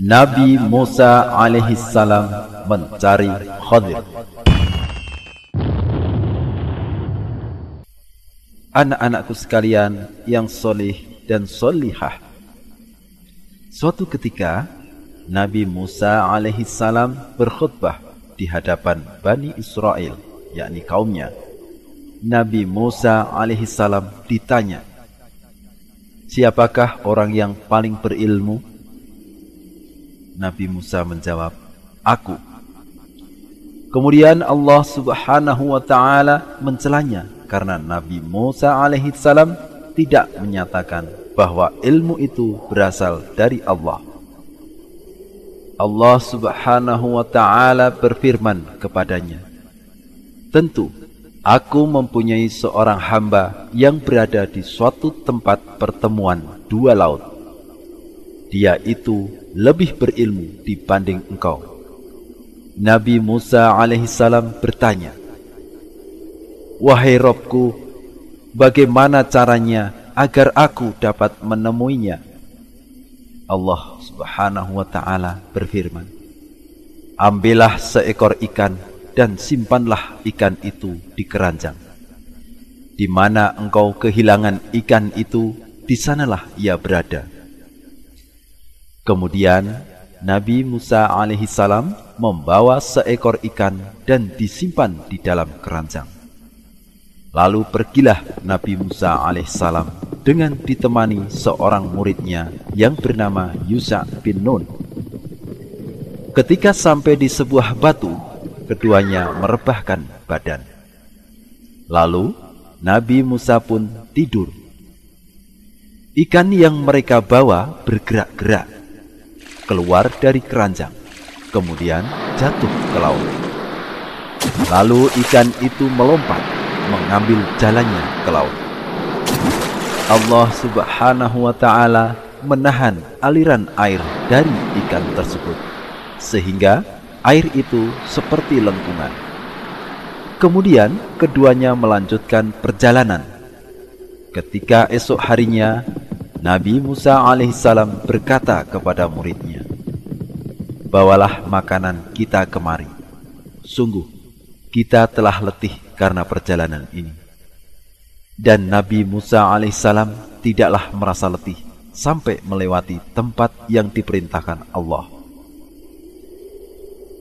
Nabi Musa alaihi salam mencari Khadir. Anak-anakku sekalian yang solih dan solihah. Suatu ketika, Nabi Musa alaihi salam berkhutbah di hadapan Bani Israel, yakni kaumnya. Nabi Musa alaihi salam ditanya, Siapakah orang yang paling berilmu? Nabi Musa menjawab, Aku. Kemudian Allah subhanahu wa ta'ala mencelanya karena Nabi Musa alaihi salam tidak menyatakan bahwa ilmu itu berasal dari Allah. Allah subhanahu wa ta'ala berfirman kepadanya, Tentu, aku mempunyai seorang hamba yang berada di suatu tempat pertemuan dua laut. Dia itu lebih berilmu dibanding engkau. Nabi Musa alaihissalam bertanya, Wahai Robku, bagaimana caranya agar aku dapat menemuinya? Allah subhanahu wa ta'ala berfirman, Ambillah seekor ikan dan simpanlah ikan itu di keranjang. Di mana engkau kehilangan ikan itu, di sanalah ia berada. Kemudian Nabi Musa alaihissalam membawa seekor ikan dan disimpan di dalam keranjang. Lalu pergilah Nabi Musa alaihissalam dengan ditemani seorang muridnya yang bernama Yusa bin Nun. Ketika sampai di sebuah batu, keduanya merebahkan badan. Lalu Nabi Musa pun tidur. Ikan yang mereka bawa bergerak-gerak keluar dari keranjang, kemudian jatuh ke laut. Lalu ikan itu melompat mengambil jalannya ke laut. Allah Subhanahu wa taala menahan aliran air dari ikan tersebut sehingga air itu seperti lengkungan. Kemudian keduanya melanjutkan perjalanan. Ketika esok harinya Nabi Musa alaihissalam berkata kepada muridnya, Bawalah makanan kita kemari. Sungguh, kita telah letih karena perjalanan ini. Dan Nabi Musa alaihissalam tidaklah merasa letih sampai melewati tempat yang diperintahkan Allah.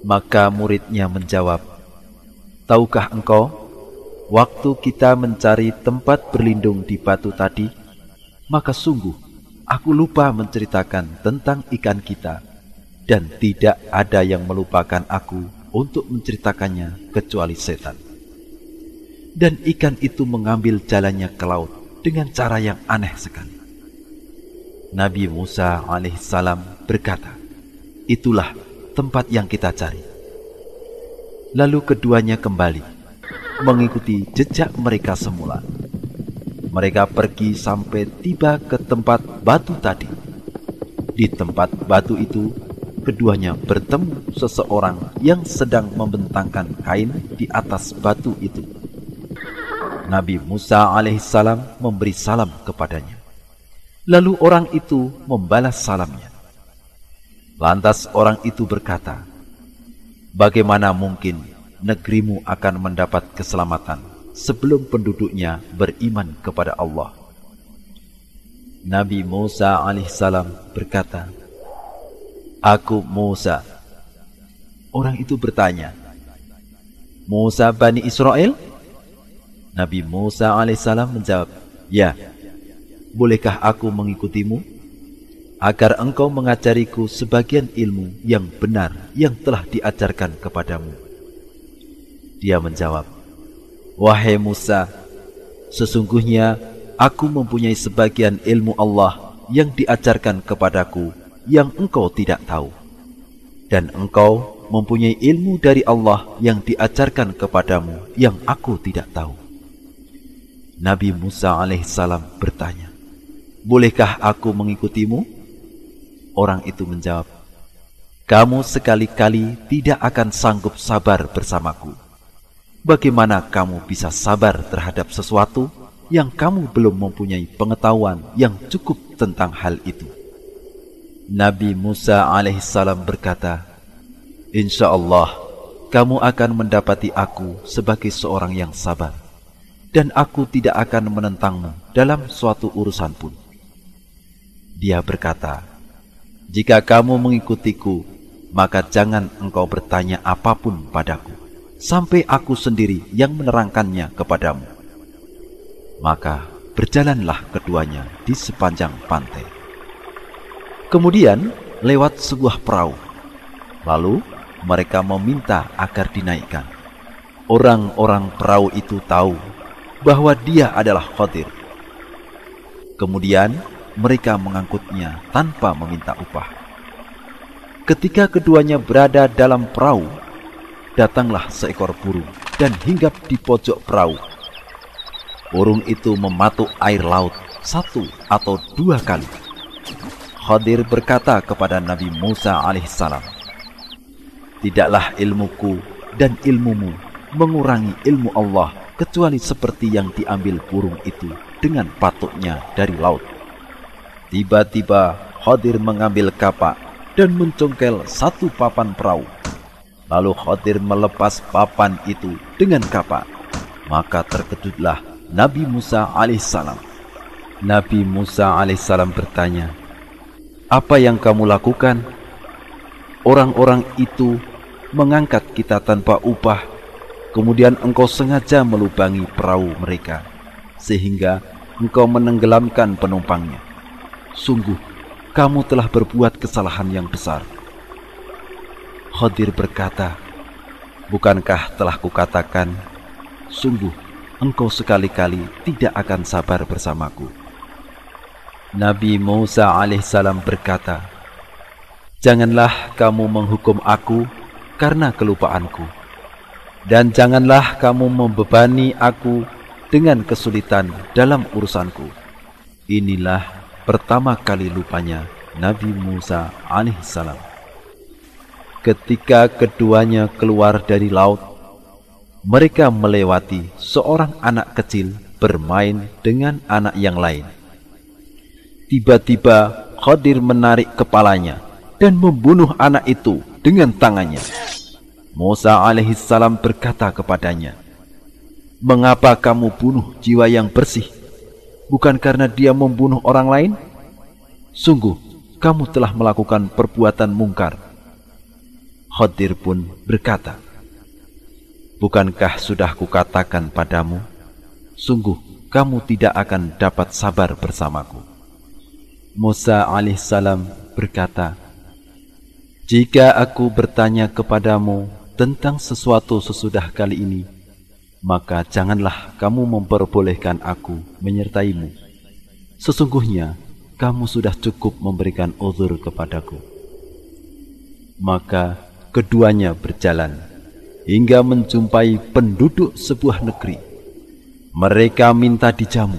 Maka muridnya menjawab, Tahukah engkau, waktu kita mencari tempat berlindung di batu tadi, maka sungguh aku lupa menceritakan tentang ikan kita, dan tidak ada yang melupakan aku untuk menceritakannya kecuali setan dan ikan itu mengambil jalannya ke laut dengan cara yang aneh sekali. Nabi Musa alaihissalam berkata, Itulah tempat yang kita cari. Lalu keduanya kembali, mengikuti jejak mereka semula. Mereka pergi sampai tiba ke tempat batu tadi. Di tempat batu itu, keduanya bertemu seseorang yang sedang membentangkan kain di atas batu itu. Nabi Musa alaihissalam memberi salam kepadanya. Lalu orang itu membalas salamnya. Lantas orang itu berkata, Bagaimana mungkin negerimu akan mendapat keselamatan sebelum penduduknya beriman kepada Allah? Nabi Musa alaihissalam berkata, Aku Musa. Orang itu bertanya, Musa Bani Israel? Nabi Musa alaihissalam menjawab, Ya, bolehkah aku mengikutimu? Agar engkau mengajariku sebagian ilmu yang benar yang telah diajarkan kepadamu. Dia menjawab, Wahai Musa, sesungguhnya aku mempunyai sebagian ilmu Allah yang diajarkan kepadaku yang engkau tidak tahu. Dan engkau mempunyai ilmu dari Allah yang diajarkan kepadamu yang aku tidak tahu. Nabi Musa alaihissalam bertanya, Bolehkah aku mengikutimu? Orang itu menjawab, Kamu sekali-kali tidak akan sanggup sabar bersamaku. Bagaimana kamu bisa sabar terhadap sesuatu yang kamu belum mempunyai pengetahuan yang cukup tentang hal itu. Nabi Musa alaihissalam berkata, Insya Allah, kamu akan mendapati aku sebagai seorang yang sabar, dan aku tidak akan menentangmu dalam suatu urusan pun. Dia berkata, Jika kamu mengikutiku, maka jangan engkau bertanya apa pun padaku, sampai aku sendiri yang menerangkannya kepadamu maka berjalanlah keduanya di sepanjang pantai. Kemudian lewat sebuah perahu. Lalu mereka meminta agar dinaikkan. Orang-orang perahu itu tahu bahwa dia adalah Khadir. Kemudian mereka mengangkutnya tanpa meminta upah. Ketika keduanya berada dalam perahu, datanglah seekor burung dan hinggap di pojok perahu burung itu mematuk air laut satu atau dua kali. Khadir berkata kepada Nabi Musa alaihissalam, Tidaklah ilmuku dan ilmumu mengurangi ilmu Allah kecuali seperti yang diambil burung itu dengan patuknya dari laut. Tiba-tiba Khadir mengambil kapak dan mencongkel satu papan perahu. Lalu Khadir melepas papan itu dengan kapak. Maka terkejutlah Nabi Musa alaihissalam. Nabi Musa alaihissalam bertanya, "Apa yang kamu lakukan?" Orang-orang itu mengangkat kita tanpa upah, kemudian engkau sengaja melubangi perahu mereka, sehingga engkau menenggelamkan penumpangnya. Sungguh, kamu telah berbuat kesalahan yang besar. Khadir berkata, Bukankah telah kukatakan, sungguh engkau sekali-kali tidak akan sabar bersamaku. Nabi Musa alaihissalam berkata, Janganlah kamu menghukum aku karena kelupaanku, dan janganlah kamu membebani aku dengan kesulitan dalam urusanku. Inilah pertama kali lupanya Nabi Musa alaihissalam. Ketika keduanya keluar dari laut, mereka melewati seorang anak kecil bermain dengan anak yang lain. Tiba-tiba Khadir menarik kepalanya dan membunuh anak itu dengan tangannya. Musa alaihissalam berkata kepadanya, Mengapa kamu bunuh jiwa yang bersih? Bukan karena dia membunuh orang lain? Sungguh, kamu telah melakukan perbuatan mungkar. Khadir pun berkata, Bukankah sudah kukatakan padamu, sungguh kamu tidak akan dapat sabar bersamaku. Musa alaihissalam berkata, Jika aku bertanya kepadamu tentang sesuatu sesudah kali ini, maka janganlah kamu memperbolehkan aku menyertaimu. Sesungguhnya kamu sudah cukup memberikan uzur kepadaku. Maka keduanya berjalan hingga menjumpai penduduk sebuah negeri. Mereka minta dijamu,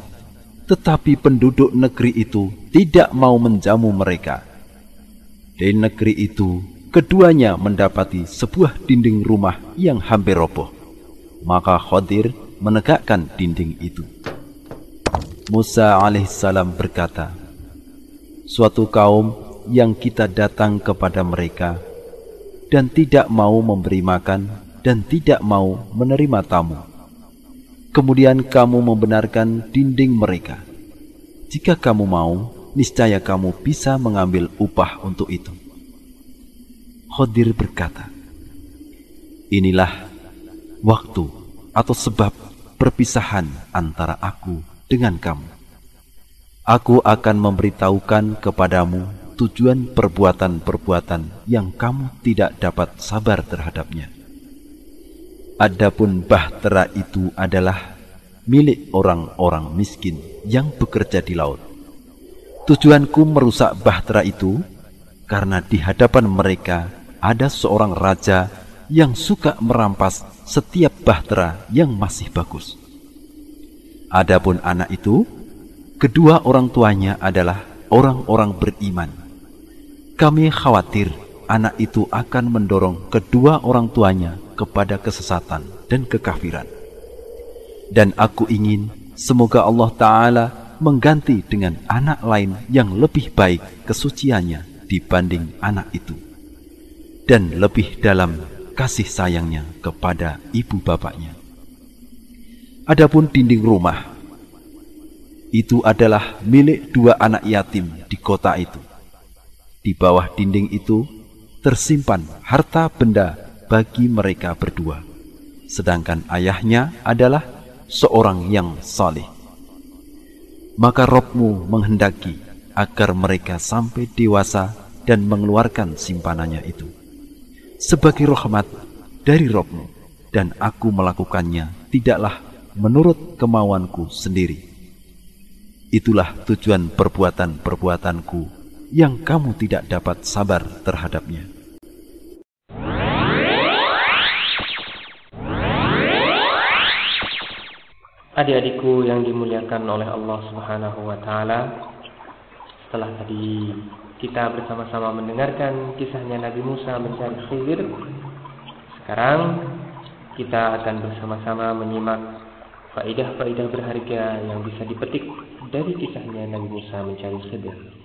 tetapi penduduk negeri itu tidak mau menjamu mereka. Di negeri itu, keduanya mendapati sebuah dinding rumah yang hampir roboh. Maka Khadir menegakkan dinding itu. Musa alaihissalam berkata, Suatu kaum yang kita datang kepada mereka dan tidak mau memberi makan dan tidak mau menerima tamu. Kemudian kamu membenarkan dinding mereka. Jika kamu mau, niscaya kamu bisa mengambil upah untuk itu. Khodir berkata, Inilah waktu atau sebab perpisahan antara aku dengan kamu. Aku akan memberitahukan kepadamu tujuan perbuatan-perbuatan yang kamu tidak dapat sabar terhadapnya Adapun bahtera itu adalah milik orang-orang miskin yang bekerja di laut. Tujuanku merusak bahtera itu karena di hadapan mereka ada seorang raja yang suka merampas setiap bahtera yang masih bagus. Adapun anak itu, kedua orang tuanya adalah orang-orang beriman. Kami khawatir anak itu akan mendorong kedua orang tuanya kepada kesesatan dan kekafiran. Dan aku ingin semoga Allah Ta'ala mengganti dengan anak lain yang lebih baik kesuciannya dibanding anak itu. Dan lebih dalam kasih sayangnya kepada ibu bapaknya. Adapun dinding rumah, itu adalah milik dua anak yatim di kota itu. Di bawah dinding itu tersimpan harta benda bagi mereka berdua, sedangkan ayahnya adalah seorang yang saleh. Maka Robmu menghendaki agar mereka sampai dewasa dan mengeluarkan simpanannya itu sebagai rahmat dari Robmu dan aku melakukannya tidaklah menurut kemauanku sendiri. Itulah tujuan perbuatan-perbuatanku yang kamu tidak dapat sabar terhadapnya. Adik-adikku yang dimuliakan oleh Allah Subhanahu wa taala, setelah tadi kita bersama-sama mendengarkan kisahnya Nabi Musa mencari Khidir. Sekarang kita akan bersama-sama menyimak faidah-faidah berharga yang bisa dipetik dari kisahnya Nabi Musa mencari Khidir.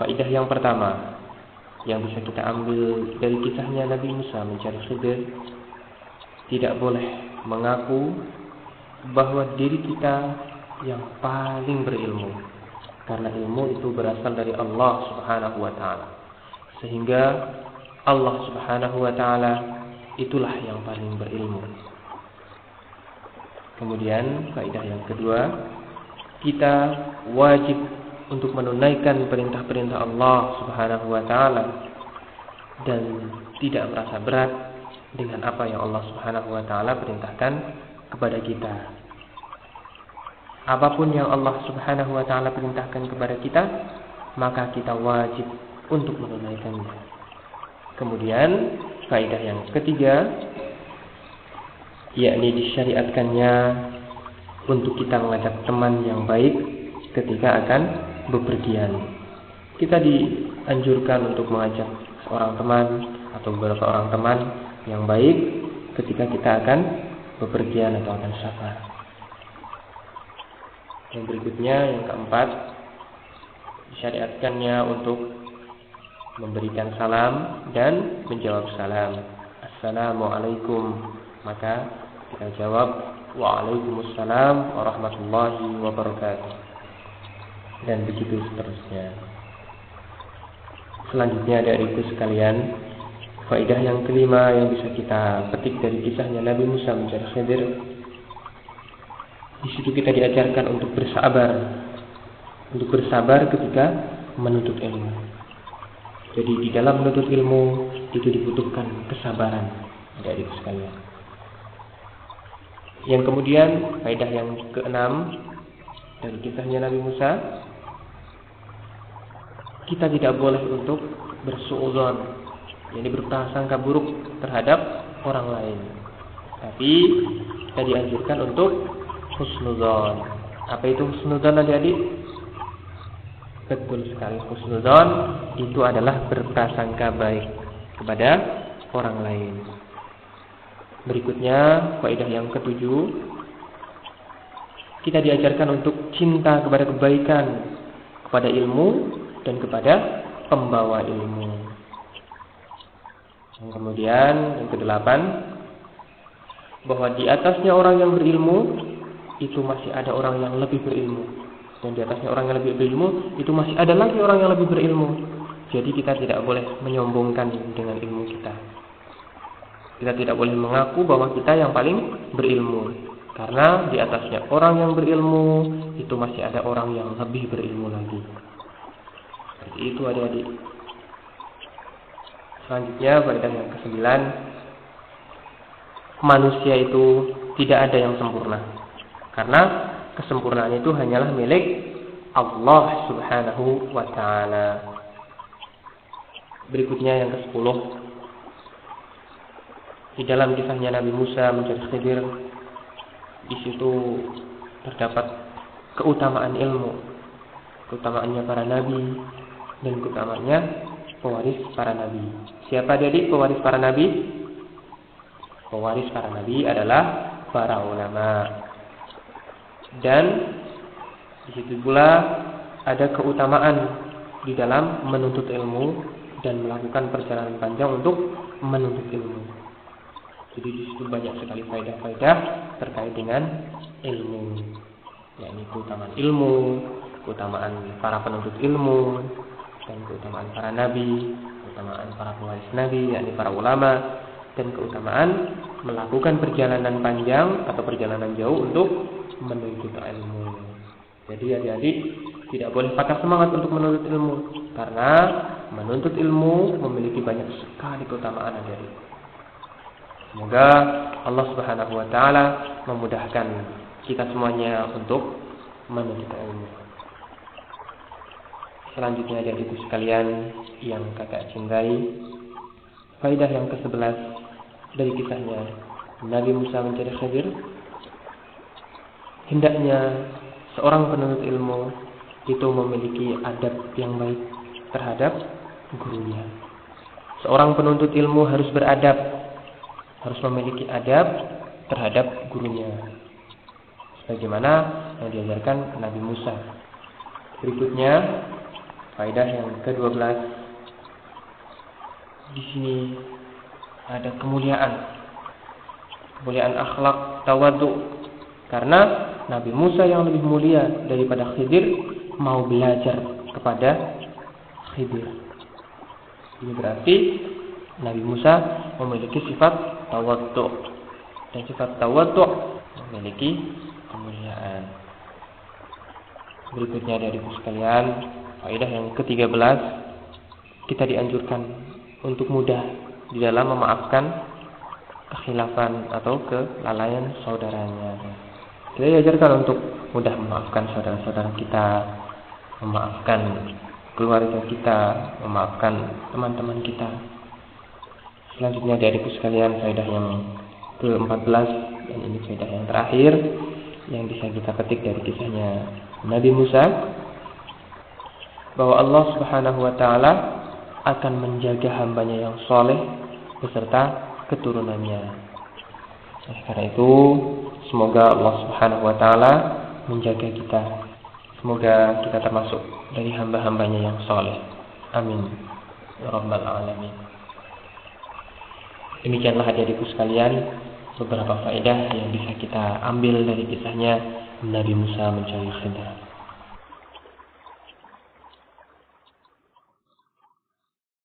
Faidah yang pertama yang bisa kita ambil dari kisahnya Nabi Musa mencari Khidir tidak boleh mengaku bahwa diri kita yang paling berilmu karena ilmu itu berasal dari Allah Subhanahu wa taala. Sehingga Allah Subhanahu wa taala itulah yang paling berilmu. Kemudian kaidah yang kedua, kita wajib untuk menunaikan perintah-perintah Allah Subhanahu wa taala dan tidak merasa berat dengan apa yang Allah Subhanahu wa taala perintahkan kepada kita apa pun yang Allah Subhanahu wa taala perintahkan kepada kita, maka kita wajib untuk menunaikannya. Kemudian kaidah yang ketiga yakni disyariatkannya untuk kita mengajak teman yang baik ketika akan bepergian. Kita dianjurkan untuk mengajak seorang teman atau beberapa orang teman yang baik ketika kita akan bepergian atau akan safar. Yang berikutnya yang keempat disyariatkannya untuk memberikan salam dan menjawab salam. Assalamualaikum. Maka kita jawab Waalaikumsalam warahmatullahi wabarakatuh. Dan begitu seterusnya. Selanjutnya dari itu sekalian, faidah yang kelima yang bisa kita petik dari kisahnya Nabi Musa mencari Khidir di situ kita diajarkan untuk bersabar, untuk bersabar ketika menuntut ilmu. Jadi di dalam menuntut ilmu itu dibutuhkan kesabaran dari sekalian. Yang kemudian faedah yang keenam dari kisahnya Nabi Musa, kita tidak boleh untuk bersuudzon, jadi berprasangka buruk terhadap orang lain. Tapi kita dianjurkan untuk husnudon. Apa itu husnudon adik-adik? Betul sekali husnudon itu adalah berprasangka baik kepada orang lain. Berikutnya kaidah yang ketujuh kita diajarkan untuk cinta kepada kebaikan, kepada ilmu dan kepada pembawa ilmu. Yang kemudian yang kedelapan bahwa di atasnya orang yang berilmu itu masih ada orang yang lebih berilmu. Dan di atasnya orang yang lebih berilmu itu masih ada lagi orang yang lebih berilmu. Jadi kita tidak boleh menyombongkan dengan ilmu kita. Kita tidak boleh mengaku bahwa kita yang paling berilmu. Karena di atasnya orang yang berilmu itu masih ada orang yang lebih berilmu lagi itu adik-adik selanjutnya pada yang kesembilan. Manusia itu tidak ada yang sempurna. Karena kesempurnaan itu hanyalah milik Allah Subhanahu wa taala. Berikutnya yang ke-10 di dalam kisahnya Nabi Musa mencari Khidir di situ terdapat keutamaan ilmu, keutamaannya para nabi dan keutamaannya pewaris para nabi. Siapa jadi pewaris para nabi? Pewaris para nabi adalah para ulama. Dan di situ pula ada keutamaan di dalam menuntut ilmu dan melakukan perjalanan panjang untuk menuntut ilmu. Jadi di situ banyak sekali faedah-faedah terkait dengan ilmu, yakni keutamaan ilmu, keutamaan para penuntut ilmu, dan keutamaan para nabi, keutamaan para pewaris nabi, yakni para ulama, dan keutamaan melakukan perjalanan panjang atau perjalanan jauh untuk menuntut ilmu. Jadi adik-adik tidak boleh patah semangat untuk menuntut ilmu karena menuntut ilmu memiliki banyak sekali keutamaan adik-adik. Semoga Allah Subhanahu wa taala memudahkan kita semuanya untuk menuntut ilmu. Selanjutnya adik-adikku sekalian yang kakak cintai, faidah yang ke-11 dari kisahnya Nabi Musa mencari Khidir hendaknya seorang penuntut ilmu itu memiliki adab yang baik terhadap gurunya. Seorang penuntut ilmu harus beradab, harus memiliki adab terhadap gurunya. Sebagaimana yang diajarkan Nabi Musa. Berikutnya, faedah yang ke-12. Di sini ada kemuliaan. Kemuliaan akhlak tawadu. Karena Nabi Musa yang lebih mulia daripada Khidir mau belajar kepada Khidir. Ini berarti Nabi Musa memiliki sifat tawaddu dan sifat tawaddu memiliki kemuliaan. Berikutnya dari sekalian, faedah yang ke-13 kita dianjurkan untuk mudah di dalam memaafkan kekhilafan atau kelalaian saudaranya. Kita diajarkan untuk mudah memaafkan saudara-saudara kita, memaafkan keluarga kita, memaafkan teman-teman kita. Selanjutnya dari sekalian, faedah yang ke-14 dan ini faedah yang terakhir yang bisa kita petik dari kisahnya Nabi Musa bahwa Allah Subhanahu wa taala akan menjaga hambanya yang soleh beserta keturunannya. Oleh karena itu, semoga Allah Subhanahu wa taala menjaga kita. Semoga kita termasuk dari hamba-hambanya yang soleh. Amin. Ya Rabbal Alamin. Demikianlah adik-adikku sekalian beberapa faedah yang bisa kita ambil dari kisahnya Nabi Musa mencari khidr.